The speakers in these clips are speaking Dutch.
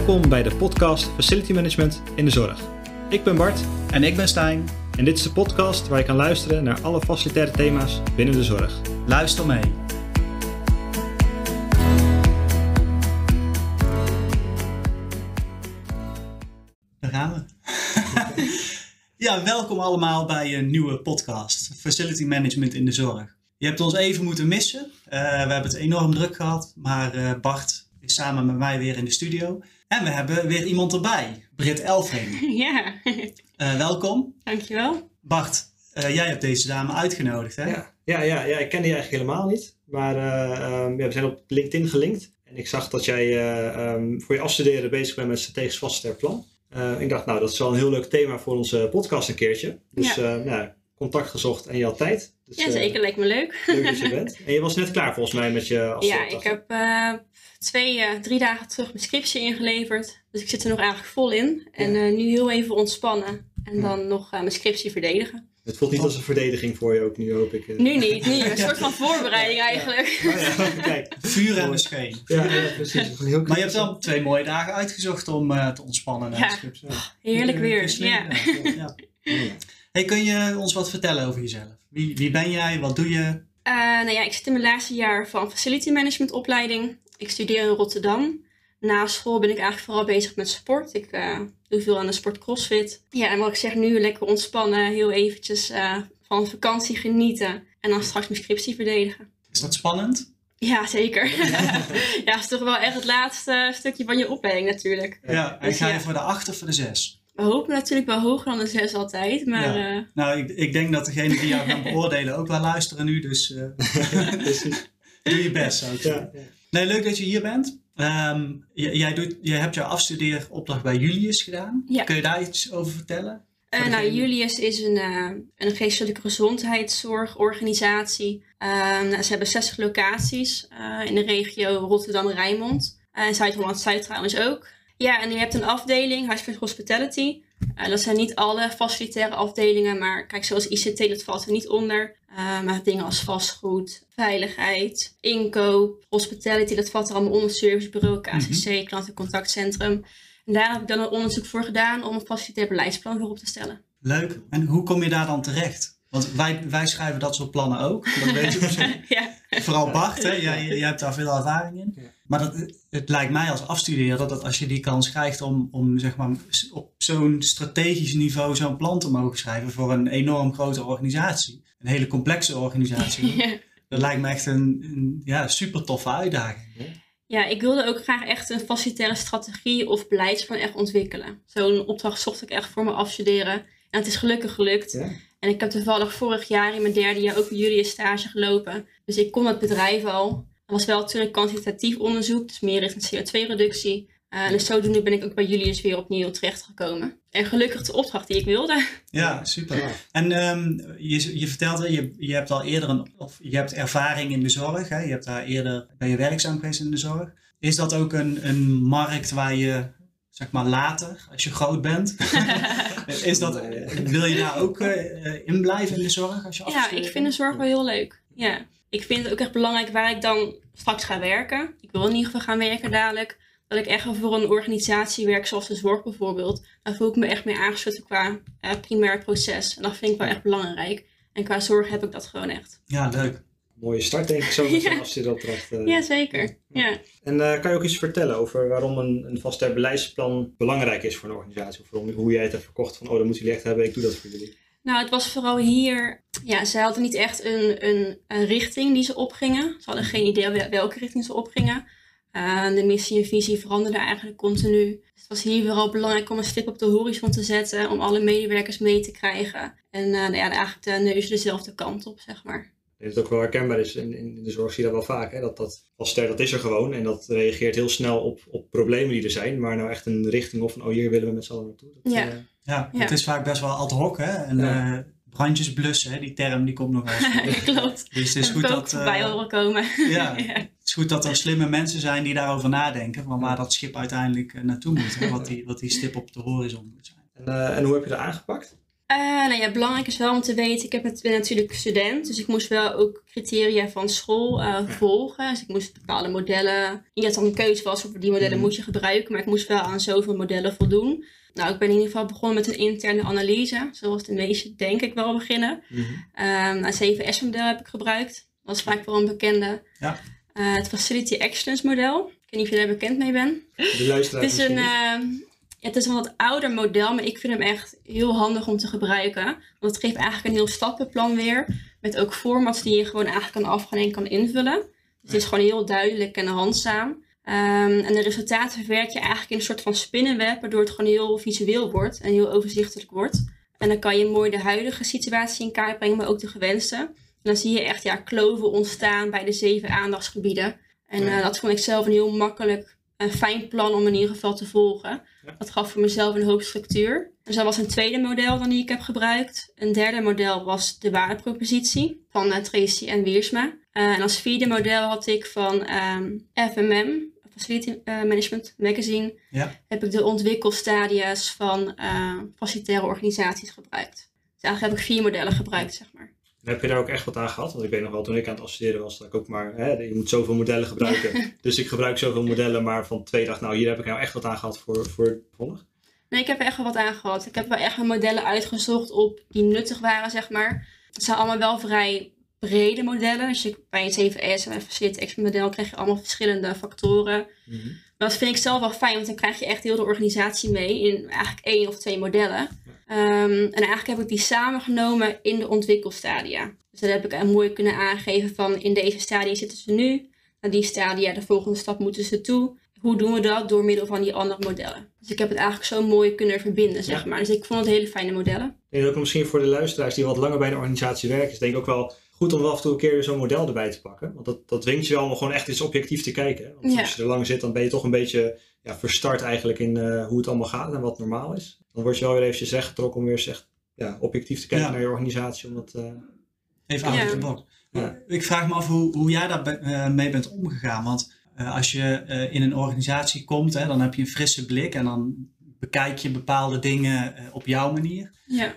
Welkom bij de podcast Facility Management in de Zorg. Ik ben Bart En ik ben Stijn. en dit is de podcast waar je kan luisteren naar alle facilitaire thema's binnen de zorg. Luister mee. Daar gaan we. ja, welkom allemaal bij een nieuwe podcast. Facility Management in de Zorg. Je hebt ons even moeten missen. Eh, we hebben het enorm druk gehad. Maar eh, Bart is samen met mij weer in de studio. En we hebben weer iemand erbij. Britt Elfring. Ja, Eh, welkom. dankjewel. Bart, eh, jij hebt deze dame uitgenodigd, hè? Ja, ja, ja, ja, ik ken die eigenlijk helemaal niet. Maar eh, ehm, ja, we zijn op LinkedIn gelinkt. En ik zag dat jij eh, ehm, voor je afstuderen bezig bent met strategisch vaststellend plan. Eh, ik dacht, nou, dat is wel een heel leuk thema voor onze podcast een keertje. Dus Ja. eh, nou, contact gezocht en je had tijd. Dus, Ja, eh, zeker. Lijkt me leuk. leuk dat je bent. En je was net klaar volgens mij met je Ja, afstuderen. ik heb eh, twee, eh, drie dagen terug mijn scriptie ingeleverd. Dus ik zit er nog eigenlijk vol in. En eh, nu heel even ontspannen. En dan nog mijn scriptie verdedigen. Het voelt niet als een verdediging voor je ook nu, hoop ik. Nu niet, nu. Een soort van voorbereiding eigenlijk. Oh ja, kijk. Vuur en bescheen. Ja, ja, precies. Een heel Maar je hebt wel twee mooie dagen uitgezocht om eh, te ontspannen. na Ja. de scriptie. Heerlijk Eh, weer. slim Ja. Hey, kun je ons wat vertellen over jezelf? Wie, wie ben jij? Wat doe je? Eh, nou ja, ik zit in mijn laatste jaar van Facility Management opleiding. Ik studeer in Rotterdam. Na school ben ik eigenlijk vooral bezig met sport. Ik eh, doe veel aan de sport CrossFit. Ja, en wat ik zeg nu, lekker ontspannen. Heel eventjes eh, van vakantie genieten. En dan straks mijn scriptie verdedigen. Is dat spannend? Ja, zeker. ja, het is toch wel echt het laatste stukje van je opleiding natuurlijk. Ja. En Dus ga je ja. voor de acht of voor de zes? We hopen natuurlijk wel hoger dan de zes altijd. Maar Ja. eh, Nou, ik, ik denk dat degenen die jou gaan beoordelen ook wel luisteren nu. Dus eh, doe je best, zou ik zeggen. Ja, ja. Nee, leuk dat je hier bent. Ehm, j- jij, doet, jij hebt jouw afstudeeropdracht bij Julius gedaan. Ja. Kun je daar iets over vertellen? Eh, nou, degene- Julius is een, eh, een geestelijke gezondheidszorgorganisatie. Eh, nou, ze hebben 60 locaties eh, in de regio Rotterdam-Rijnmond. En Zuid-Holland-Zuid trouwens ook. Ja, en je hebt een afdeling, Huisvest Hospitality. Eh, dat zijn niet alle facilitaire afdelingen, maar kijk, zoals ICT, dat valt er niet onder. Eh, maar dingen als vastgoed, veiligheid, inkoop, hospitality, dat valt er allemaal onder. Servicebureau, KCC, klantencontactcentrum. En daar heb ik dan een onderzoek voor gedaan om een facilitair beleidsplan voor op te stellen. Leuk. En hoe kom je daar dan terecht? Want wij, wij schrijven dat soort plannen ook. Dat weet je misschien. ja. Vooral Bart, hè? Jij, jij hebt daar veel ervaring in. Ja. Maar dat, het lijkt mij als afstudeerder dat als je die kans krijgt om, om zeg maar, op zo'n strategisch niveau zo'n plan te mogen schrijven voor een enorm grote organisatie, een hele complexe organisatie, dat lijkt me echt een, een ja, super toffe uitdaging. ja, ik wilde ook graag echt een facilitaire strategie of beleidsplan echt ontwikkelen. Zo'n opdracht zocht ik echt voor mijn afstuderen. En het is gelukkig gelukt. Ja. En ik heb toevallig vorig jaar in mijn derde jaar ook bij jullie een stage gelopen. Dus ik kon het bedrijf al. Het was wel natuurlijk kwantitatief onderzoek, dus meer richting CO2-reductie. en dus zodoende ben ik ook bij jullie dus weer opnieuw terechtgekomen. En gelukkig de opdracht die ik wilde. Ja, super. Ja. En ehm, je, je vertelde, je, je hebt al eerder een, of je hebt ervaring in de zorg. Hè? Je hebt daar eerder, ben je werkzaam geweest in de zorg. Is dat ook een, een markt waar je, zeg maar later, als je groot bent, is dat, wil je daar ook eh, in blijven in de zorg als je Ja, ik vind de zorg wel heel leuk. Ja. Ik vind het ook echt belangrijk waar ik dan straks ga werken. Ik wil in ieder geval gaan werken dadelijk. Dat ik echt voor een organisatie werk, zoals de zorg bijvoorbeeld. Daar voel ik me echt mee aangesloten qua eh, primair proces. En dat vind ik wel echt belangrijk. En qua zorg heb ik dat gewoon echt. Ja, leuk. Mooie start denk ik zo met Ja. afstudeeropdracht. eh. Ja, zeker. Ja. En eh, kan je ook iets vertellen over waarom een, een vaststaand beleidsplan belangrijk is voor een organisatie? Of waarom, hoe jij het hebt verkocht van, oh, dat moeten jullie echt hebben, ik doe dat voor jullie. Nou, het was vooral hier. Ja, ze hadden niet echt een, een, een richting die ze opgingen. Ze hadden geen idee wel- welke richting ze opgingen. Eh, de missie en visie veranderden eigenlijk continu. Dus het was hier vooral belangrijk om een stip op de horizon te zetten. Om alle medewerkers mee te krijgen. En eh, nou ja, eigenlijk de neuzen dezelfde kant op, zeg maar. Dat het ook wel herkenbaar is. In, in de zorg zie je dat wel vaak. Hè? Dat, dat vastster, dat is er gewoon. En dat reageert heel snel op, op problemen die er zijn. Maar nou echt een richting of van, oh, hier willen we met z'n allen naartoe. Dat, Ja. eh, Ja, Ja. het is vaak best wel ad hoc, hè? En Ja. eh, brandjes blussen, hè? die term die komt nog wel eens. Klopt. Dus het is goed dat... voorbij eh, horen komen. ja, Ja. Het is goed dat er slimme mensen zijn die daarover nadenken, van waar dat schip uiteindelijk naartoe moet. Hè? Wat, die, wat die stip op de horizon moet zijn. En, eh, en hoe heb je dat aangepakt? Uh, nou ja, belangrijk is wel om te weten, ik heb het, ben natuurlijk student, dus ik moest wel ook criteria van school uh, volgen. Dus ik moest bepaalde modellen, niet dat het een keuze was of die modellen mm. moet je gebruiken, maar ik moest wel aan zoveel modellen voldoen. Nou, ik ben in ieder geval begonnen met een interne analyse, zoals de meeste denk ik wel beginnen. Mm -hmm. een CVS-model heb ik gebruikt, dat is vaak wel een bekende. Ja. Uh, het Facility Excellence model, ik weet niet of je daar bekend mee bent. De luisteraar. Het is een het is een wat ouder model, maar ik vind hem echt heel handig om te gebruiken. Want het geeft eigenlijk een heel stappenplan weer. Met ook formats die je gewoon eigenlijk kan afgaan en kan invullen. Dus het is gewoon heel duidelijk en handzaam. Um, en de resultaten verwerk je eigenlijk in een soort van spinnenweb, waardoor het gewoon heel visueel wordt en heel overzichtelijk wordt. En dan kan je mooi de huidige situatie in kaart brengen, maar ook de gewenste. En dan zie je echt ja, kloven ontstaan bij de zeven aandachtsgebieden. En uh, dat vond ik zelf een heel makkelijk een fijn plan om in ieder geval te volgen. Dat gaf voor mezelf een hoop structuur. Dus dat was een tweede model dan die ik heb gebruikt. Een derde model was de waardepropositie van uh, Tracy en Wiersma. Uh, en als vierde model had ik van um, ehm, FMM, Facility uh, Management Magazine, ja. heb ik de ontwikkelstadia's van facilitaire organisaties gebruikt. Dus eigenlijk heb ik vier modellen gebruikt, zeg maar. Heb je daar ook echt wat aan gehad? Want ik weet nog wel, toen ik aan het afstuderen was, dat ik ook maar, hè, je moet zoveel modellen gebruiken. dus ik gebruik zoveel modellen, maar van twee dacht, nou hier heb ik nou echt wat aan gehad voor, voor het volg. Nee, ik heb er echt wel wat aan gehad. Ik heb wel echt modellen uitgezocht op die nuttig waren, zeg maar. Het zijn allemaal wel vrij brede modellen. Dus je, bij een CVS en een Facility Expert model krijg je allemaal verschillende factoren. Mm -hmm. Maar dat vind ik zelf wel fijn, want dan krijg je echt heel de organisatie mee in eigenlijk één of twee modellen. Um, en eigenlijk heb ik die samengenomen in de ontwikkelstadia. Dus dan heb ik mooi kunnen aangeven van in deze stadia zitten ze nu. Naar die stadia, de volgende stap moeten ze toe. Hoe doen we dat? Door middel van die andere modellen. Dus ik heb het eigenlijk zo mooi kunnen verbinden, zeg maar. Dus ik vond het hele fijne modellen. Denk ook misschien voor de luisteraars die wat langer bij een organisatie werken, is denk ik ook wel goed om wel af en toe een keer zo'n model erbij te pakken. Want dat, dat dwingt je wel om gewoon echt eens objectief te kijken. Want als je er lang zit, dan ben je toch een beetje ja, verstart eigenlijk in uh, hoe het allemaal gaat en wat normaal is. Dan word je wel weer eventjes weggetrokken om weer echt ja, objectief te kijken naar je organisatie. Om dat, uh... Even aan het gebod. Ik vraag me af hoe, hoe jij daar uh, mee bent omgegaan. Want als je in een organisatie komt, hè, dan heb je een frisse blik en dan bekijk je bepaalde dingen op jouw manier. Ja.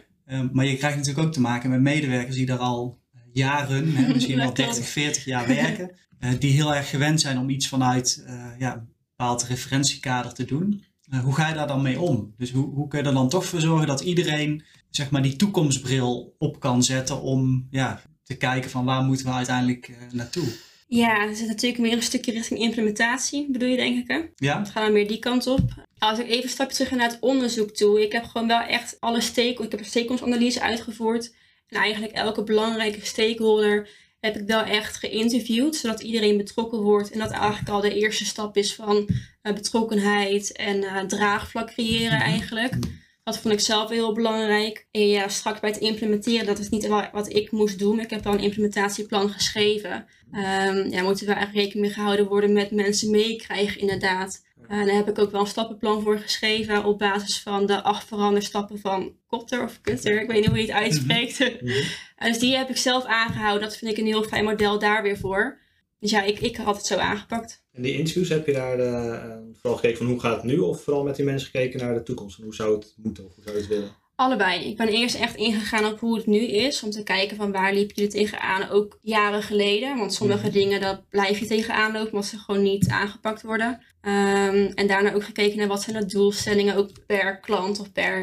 maar je krijgt natuurlijk ook te maken met medewerkers die daar al jaren, hè, misschien wel 30, 40 jaar werken. die heel erg gewend zijn om iets vanuit ja, bepaald referentiekader te doen. Uh, hoe ga je daar dan mee om? Dus hoe, hoe kun je er dan toch voor zorgen dat iedereen zeg maar, die toekomstbril op kan zetten om ja, te kijken van waar moeten we uiteindelijk uh, naartoe? Ja, er zit natuurlijk meer een stukje richting implementatie, bedoel je denk ik hè? Ja. Het gaat dan meer die kant op. Als ik even een stapje terug ga naar het onderzoek toe. Ik heb gewoon wel echt alle stakeholders, ik heb een stakeholdersanalyse uitgevoerd. En eigenlijk elke belangrijke stakeholder heb ik wel echt geïnterviewd, zodat iedereen betrokken wordt. En dat eigenlijk al de eerste stap is van uh, betrokkenheid en uh, draagvlak creëren mhm. eigenlijk. Dat vond ik zelf heel belangrijk. En ja, straks bij het implementeren, dat is niet wat ik moest doen. Ik heb wel een implementatieplan geschreven. Um, ja, moeten we eigenlijk rekening mee gehouden worden met mensen meekrijgen inderdaad. En eh, daar heb ik ook wel een stappenplan voor geschreven op basis van de acht veranderstappen van Kotter of Kutter. Ik weet niet hoe je het uitspreekt. Mhm. Mhm. dus die heb ik zelf aangehouden. Dat vind ik een heel fijn model daar weer voor. Dus ja, ik, ik had het zo aangepakt. En die interviews, heb je daar uh, vooral gekeken van hoe gaat het nu? Of vooral met die mensen gekeken naar de toekomst? En hoe zou het moeten of hoe zou je het willen? Allebei. Ik ben eerst echt ingegaan op hoe het nu is. Om te kijken van waar liep je er tegenaan. Ook jaren geleden. Want sommige mhm. dingen, daar blijf je tegenaan lopen. Omdat ze gewoon niet aangepakt worden. Um, en daarna ook gekeken naar wat zijn de doelstellingen. Ook per klant of per...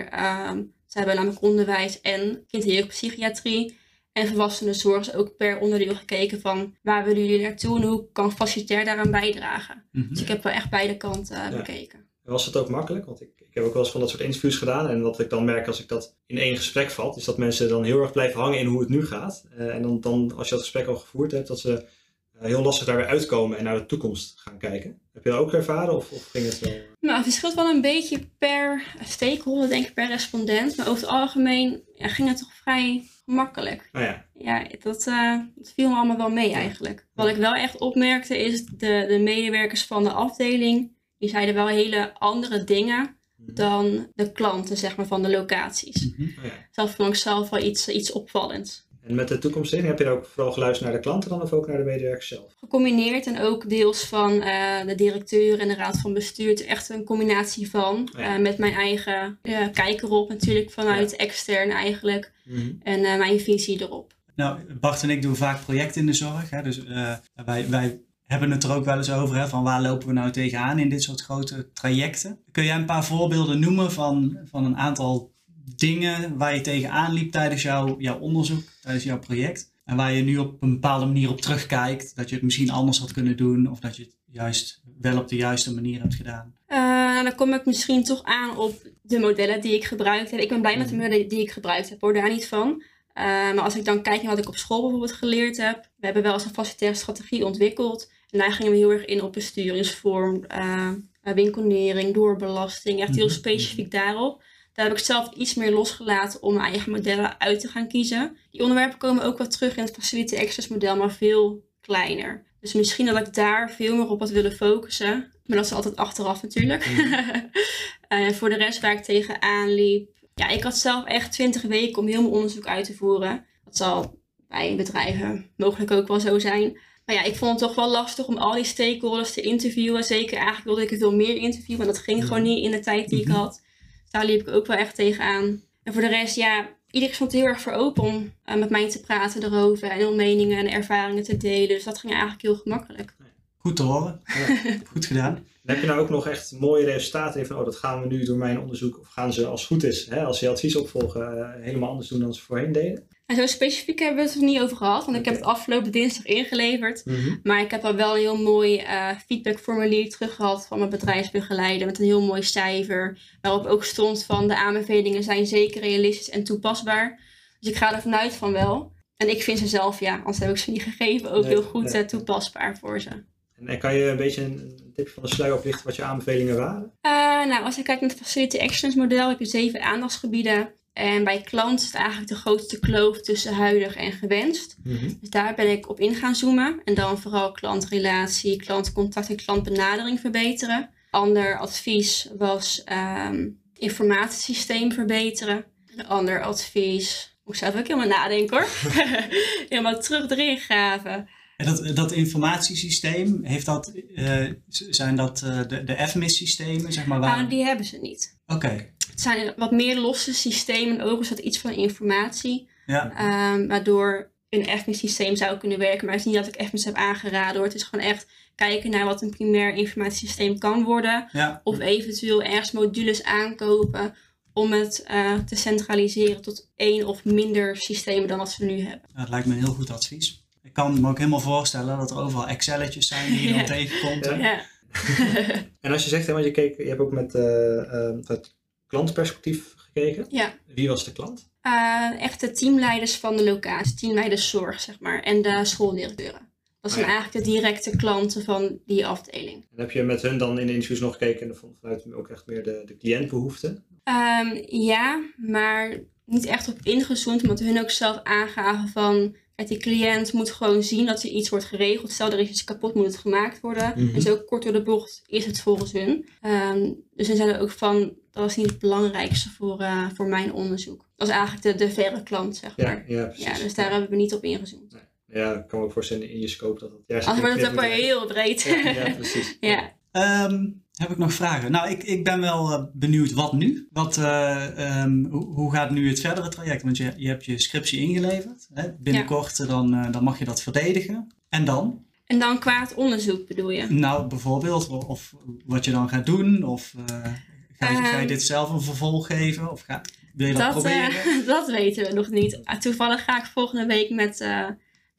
Um, ze hebben namelijk onderwijs en kindherenpsychiatrie. En volwassenenzorg is ook per onderdeel gekeken van waar willen jullie naartoe en hoe kan facilitair daaraan bijdragen. Mhm. Dus ik heb wel echt beide kanten ja. bekeken. Was het ook makkelijk? Want ik ik heb ook wel eens van dat soort interviews gedaan. En wat ik dan merk als ik dat in één gesprek valt, is dat mensen dan heel erg blijven hangen in hoe het nu gaat. Uh, en dan, dan, als je dat gesprek al gevoerd hebt, dat ze uh, heel lastig daar weer uitkomen en naar de toekomst gaan kijken. Heb je dat ook ervaren of, of ging het wel? Nou, het verschilt wel een beetje per stakeholder, denk ik, per respondent. Maar over het algemeen ja, ging het toch vrij makkelijk. Oh ja. Ja, dat, uh, dat, viel me allemaal wel mee eigenlijk. Wat ik wel echt opmerkte is de, de medewerkers van de afdeling, die zeiden wel hele andere dingen Mhm. dan de klanten zeg maar, van de locaties. Mm -hmm. oh ja. Dat vond ik zelf wel iets, iets opvallends. En met de toekomstrichting heb je dan ook vooral geluisterd naar de klanten dan of ook naar de medewerkers zelf? Gecombineerd en ook deels van eh, de directeur en de raad van bestuur. Het is echt een combinatie van. Ja. eh, met mijn eigen uh, kijk erop natuurlijk vanuit extern eigenlijk. En uh, mijn visie erop. Nou, Bart en ik doen vaak projecten in de zorg. Hè? Dus uh, wij, wij hebben het er ook wel eens over. Hè? Van waar lopen we nou tegenaan in dit soort grote trajecten? Kun jij een paar voorbeelden noemen van, van een aantal dingen waar je tegenaan liep tijdens jouw, jouw onderzoek, tijdens jouw project? En waar je nu op een bepaalde manier op terugkijkt. Dat je het misschien anders had kunnen doen. Of dat je het juist wel op de juiste manier hebt gedaan. Uh, dan kom ik misschien toch aan op de modellen die ik gebruikt heb. Ik ben blij met de modellen die ik gebruikt heb. Hoor daar niet van. Uh, maar als ik dan kijk naar wat ik op school bijvoorbeeld geleerd heb. We hebben wel eens een facilitaire strategie ontwikkeld. En daar gingen we heel erg in op besturingsvorm, uh, winkelnering, doorbelasting. Echt heel specifiek daarop. Daar heb ik zelf iets meer losgelaten om mijn eigen modellen uit te gaan kiezen. Die onderwerpen komen ook wel terug in het Facility Access model, maar veel kleiner. Dus misschien dat ik daar veel meer op had willen focussen. Maar dat is altijd achteraf natuurlijk. en voor de rest waar ik tegenaan liep. Ja, ik had zelf echt 20 weken om heel mijn onderzoek uit te voeren. Dat zal bij bedrijven mogelijk ook wel zo zijn. Maar ja, ik vond het toch wel lastig om al die stakeholders te interviewen. Zeker eigenlijk wilde ik er veel meer interviewen. Maar dat ging gewoon niet in de tijd die ik had. Dus daar liep ik ook wel echt tegenaan. En voor de rest, ja, iedereen stond heel erg voor open om uh, met mij te praten erover. En hun meningen en ervaringen te delen. Dus dat ging eigenlijk heel gemakkelijk. Goed te horen. Ja. Goed gedaan. En heb je nou ook nog echt mooie resultaten van, oh dat gaan we nu door mijn onderzoek, of gaan ze als het goed is, hè, als je advies opvolgen, uh, helemaal anders doen dan ze voorheen deden? En zo specifiek hebben we het er niet over gehad, want ik heb het afgelopen dinsdag ingeleverd. Mhm. Mm -hmm. Maar ik heb al wel een heel mooi uh, feedbackformulier terug gehad van mijn bedrijfsbegeleider met een heel mooi cijfer. Waarop ook stond van de aanbevelingen zijn zeker realistisch en toepasbaar. Dus ik ga er vanuit van wel. En ik vind ze zelf, ja, anders heb ik ze niet gegeven, ook Nee, heel goed nee. uh, toepasbaar voor ze. En kan je een beetje een tipje van de sluier oplichten wat je aanbevelingen waren? Uh, nou, als je kijkt naar het Facility Excellence model, heb je zeven aandachtsgebieden. En bij klant is het eigenlijk de grootste kloof tussen huidig en gewenst. Mhm. Dus daar ben ik op in gaan zoomen. En dan vooral klantrelatie, klantcontact en klantbenadering verbeteren. Ander advies was um, informatiesysteem verbeteren. Een ander advies, moet ik zelf ook helemaal nadenken hoor. helemaal terug erin graven. En dat, dat informatiesysteem, heeft dat, uh, zijn dat uh, de, de FMIS systemen? Zeg maar, waar... Nou, die hebben ze niet. Oké. Okay. Het zijn wat meer losse systemen, ook is dat iets van informatie. Ja. Um, waardoor een FMIS systeem zou kunnen werken. Maar het is niet dat ik FMIS heb aangeraden hoor. Het is gewoon echt kijken naar wat een primair informatiesysteem kan worden. Ja. Of eventueel ergens modules aankopen om het uh, te centraliseren tot één of minder systemen dan wat we nu hebben. Dat lijkt me een heel goed advies. Ik kan me ook helemaal voorstellen dat er overal Excelletjes zijn die je dan Ja. tegenkomt. hè? Ja. En als je zegt, hè, want je, keek, je hebt ook met uh, het klantperspectief gekeken. ja. Wie was de klant? Uh, echt de teamleiders van de locatie, teamleiders zorg zeg maar. En de schooldirecteuren. Dat zijn Ah, ja. eigenlijk de directe klanten van die afdeling. En heb je met hun dan in de interviews nog gekeken en vond vanuit ook echt meer de, de cliëntbehoeften? Um, ja, maar niet echt op ingezoomd, omdat hun ook zelf aangaven van... Kijk, die cliënt moet gewoon zien dat er iets wordt geregeld. Stel, er is iets kapot, moet het gemaakt worden. Mhm. En zo kort door de bocht is het volgens hun. Um, dus hun zeiden ook van, dat was niet het belangrijkste voor, uh, voor mijn onderzoek. Dat was eigenlijk de, de verre klant, zeg maar. Ja, ja precies. Ja, dus daar hebben we niet op ingezoomd. Ja, ik kan me ook voorstellen in je scope dat het juist... Anders wordt het ook wel heel breed. zijn. Ja, ja, precies. ja. Ehm, heb ik nog vragen? Nou, ik, ik ben wel eh, benieuwd wat nu. Wat, eh, ehm, hoe, hoe gaat nu het verdere traject? Want je, je hebt je scriptie ingeleverd. Hè? Binnenkort eh, dan, dan mag je dat verdedigen. En dan? En dan qua het onderzoek bedoel je? Nou, bijvoorbeeld, of, of wat je dan gaat doen. Of ga, je, ga je Ehm. dit zelf een vervolg geven? Of ga, wil je dat, Dat, proberen? dat weten we nog niet. Ah, Toevallig ga ik volgende week met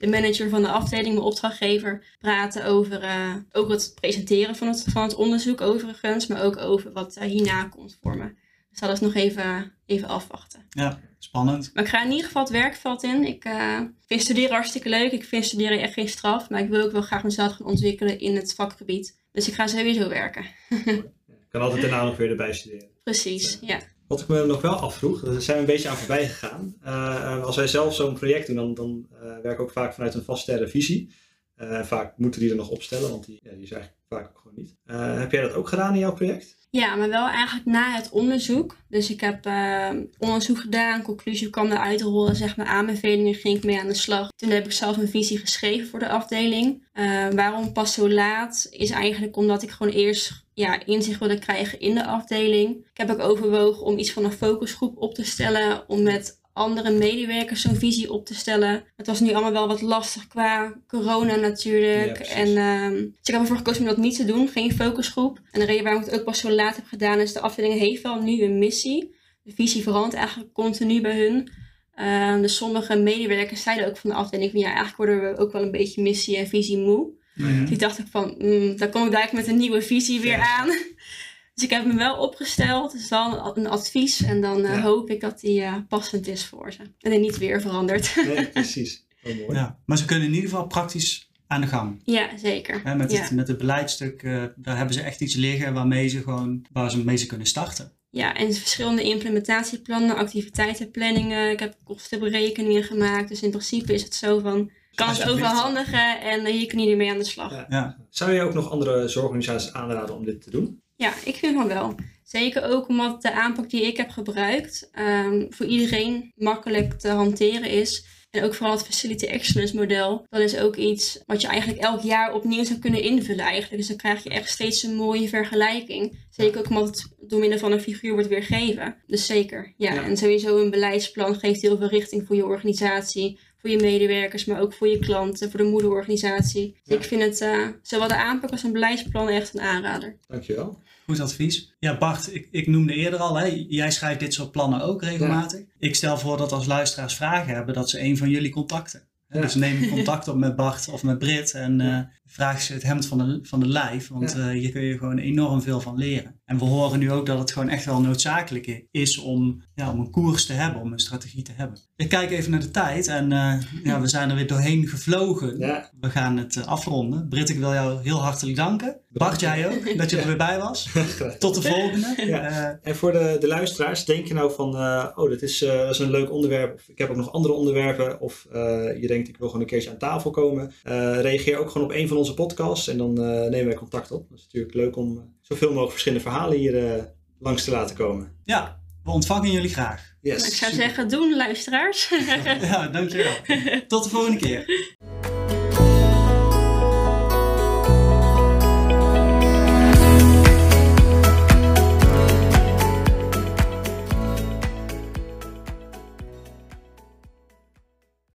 de manager van de afdeling, mijn opdrachtgever, praten over eh, ook het presenteren van het, van het onderzoek overigens, maar ook over wat eh, hierna komt voor me. Dus dat is nog even, even afwachten. Ja, spannend. Maar ik ga in ieder geval het werkveld in. Ik eh, vind studeren hartstikke leuk. Ik vind studeren echt geen straf. Maar ik wil ook wel graag mezelf gaan ontwikkelen in het vakgebied. Dus ik ga sowieso werken. Ik kan altijd daarna nog weer erbij studeren. Precies, ja. Wat ik me nog wel afvroeg, daar zijn we een beetje aan voorbij gegaan. Uh, als wij zelf zo'n project doen, dan, dan uh, werken we ook vaak vanuit een vastere visie. Uh, vaak moeten die er nog opstellen, want die, ja, die is eigenlijk vaak ook gewoon niet. heb jij dat ook gedaan in jouw project? Ja, maar wel eigenlijk na het onderzoek. Dus ik heb uh, onderzoek gedaan, conclusie kwam eruit rollen, zeg maar aanbevelingen, ging ik mee aan de slag. Toen heb ik zelf een visie geschreven voor de afdeling. Uh, waarom pas zo laat is eigenlijk omdat ik gewoon eerst ja, inzicht wilde krijgen in de afdeling. Ik heb ook overwogen om iets van een focusgroep op te stellen, om met andere medewerkers zo'n visie op te stellen. Het was nu allemaal wel wat lastig qua corona natuurlijk. en uh, dus ik heb ervoor gekozen om dat niet te doen, geen focusgroep. En de reden waarom ik het ook pas zo laat heb gedaan is de afdeling heeft wel nu een missie. De visie verandert eigenlijk continu bij hun. Uh, dus sommige medewerkers zeiden ook van de afdeling van ja, eigenlijk worden we ook wel een beetje missie en visie moe. Toen dacht ik van, mm, dan kom ik daar met een nieuwe visie weer aan. Dus ik heb hem wel opgesteld. Dus dan een advies. En dan uh, hoop ik dat die uh, passend is voor ze. En er niet weer verandert. Nee, precies. Oh, mooi. Ja, maar ze kunnen in ieder geval praktisch aan de gang. Ja, zeker. Ja, met, ja. Het, met het beleidstuk, uh, daar hebben ze echt iets liggen waarmee ze gewoon, waar ze mee ze kunnen starten. Ja, en verschillende implementatieplannen, activiteitenplanningen. Ik heb kostenberekeningen gemaakt. Dus in principe is het zo van, kan het overhandigen en hier kun je ermee aan de slag. Ja. Ja. Zou je ook nog andere zorgorganisaties aanraden om dit te doen? Ja, ik vind van wel. Zeker ook omdat de aanpak die ik heb gebruikt um, voor iedereen makkelijk te hanteren is. En ook vooral het Facility Excellence model. Dat is ook iets wat je eigenlijk elk jaar opnieuw zou kunnen invullen eigenlijk. Dus dan krijg je echt steeds een mooie vergelijking. Zeker ook omdat het door middel van een figuur wordt weergegeven. Dus zeker, ja. ja. En sowieso een beleidsplan geeft heel veel richting voor je organisatie. Voor je medewerkers, maar ook voor je klanten, voor de moederorganisatie. Dus ja. ik vind het uh, zowel de aanpak als een beleidsplan echt een aanrader. Dankjewel. Goed advies. Ja, Bart, ik, ik noemde eerder al, hè, jij schrijft dit soort plannen ook regelmatig. Ja. Ik stel voor dat als luisteraars vragen hebben, dat ze een van jullie contacten. Ja. Dus neem contact op met Bart of met Brit en uh, vraag ze het hemd van de, van de lijf. Want ja. uh, hier kun je gewoon enorm veel van leren. En we horen nu ook dat het gewoon echt wel noodzakelijk is om, ja, om een koers te hebben, om een strategie te hebben. Ik kijk even naar de tijd en uh, ja, we zijn er weer doorheen gevlogen. We gaan het afronden. Brit, ik wil jou heel hartelijk danken. Bart, jij ook, dat je er weer bij was. Tot de volgende. Ja. en voor de, de luisteraars, denk je nou van, oh, dat is, dat is een leuk onderwerp. Of ik heb ook nog andere onderwerpen. Of je denkt, ik wil gewoon een keertje aan tafel komen. reageer ook gewoon op een van onze podcasts en dan nemen wij contact op. Dat is natuurlijk leuk om zoveel mogelijk verschillende verhalen hier uh, langs te laten komen. Ja, we ontvangen jullie graag. Yes, ik zou super. zeggen, doen luisteraars. ja, dankjewel. Tot de volgende keer.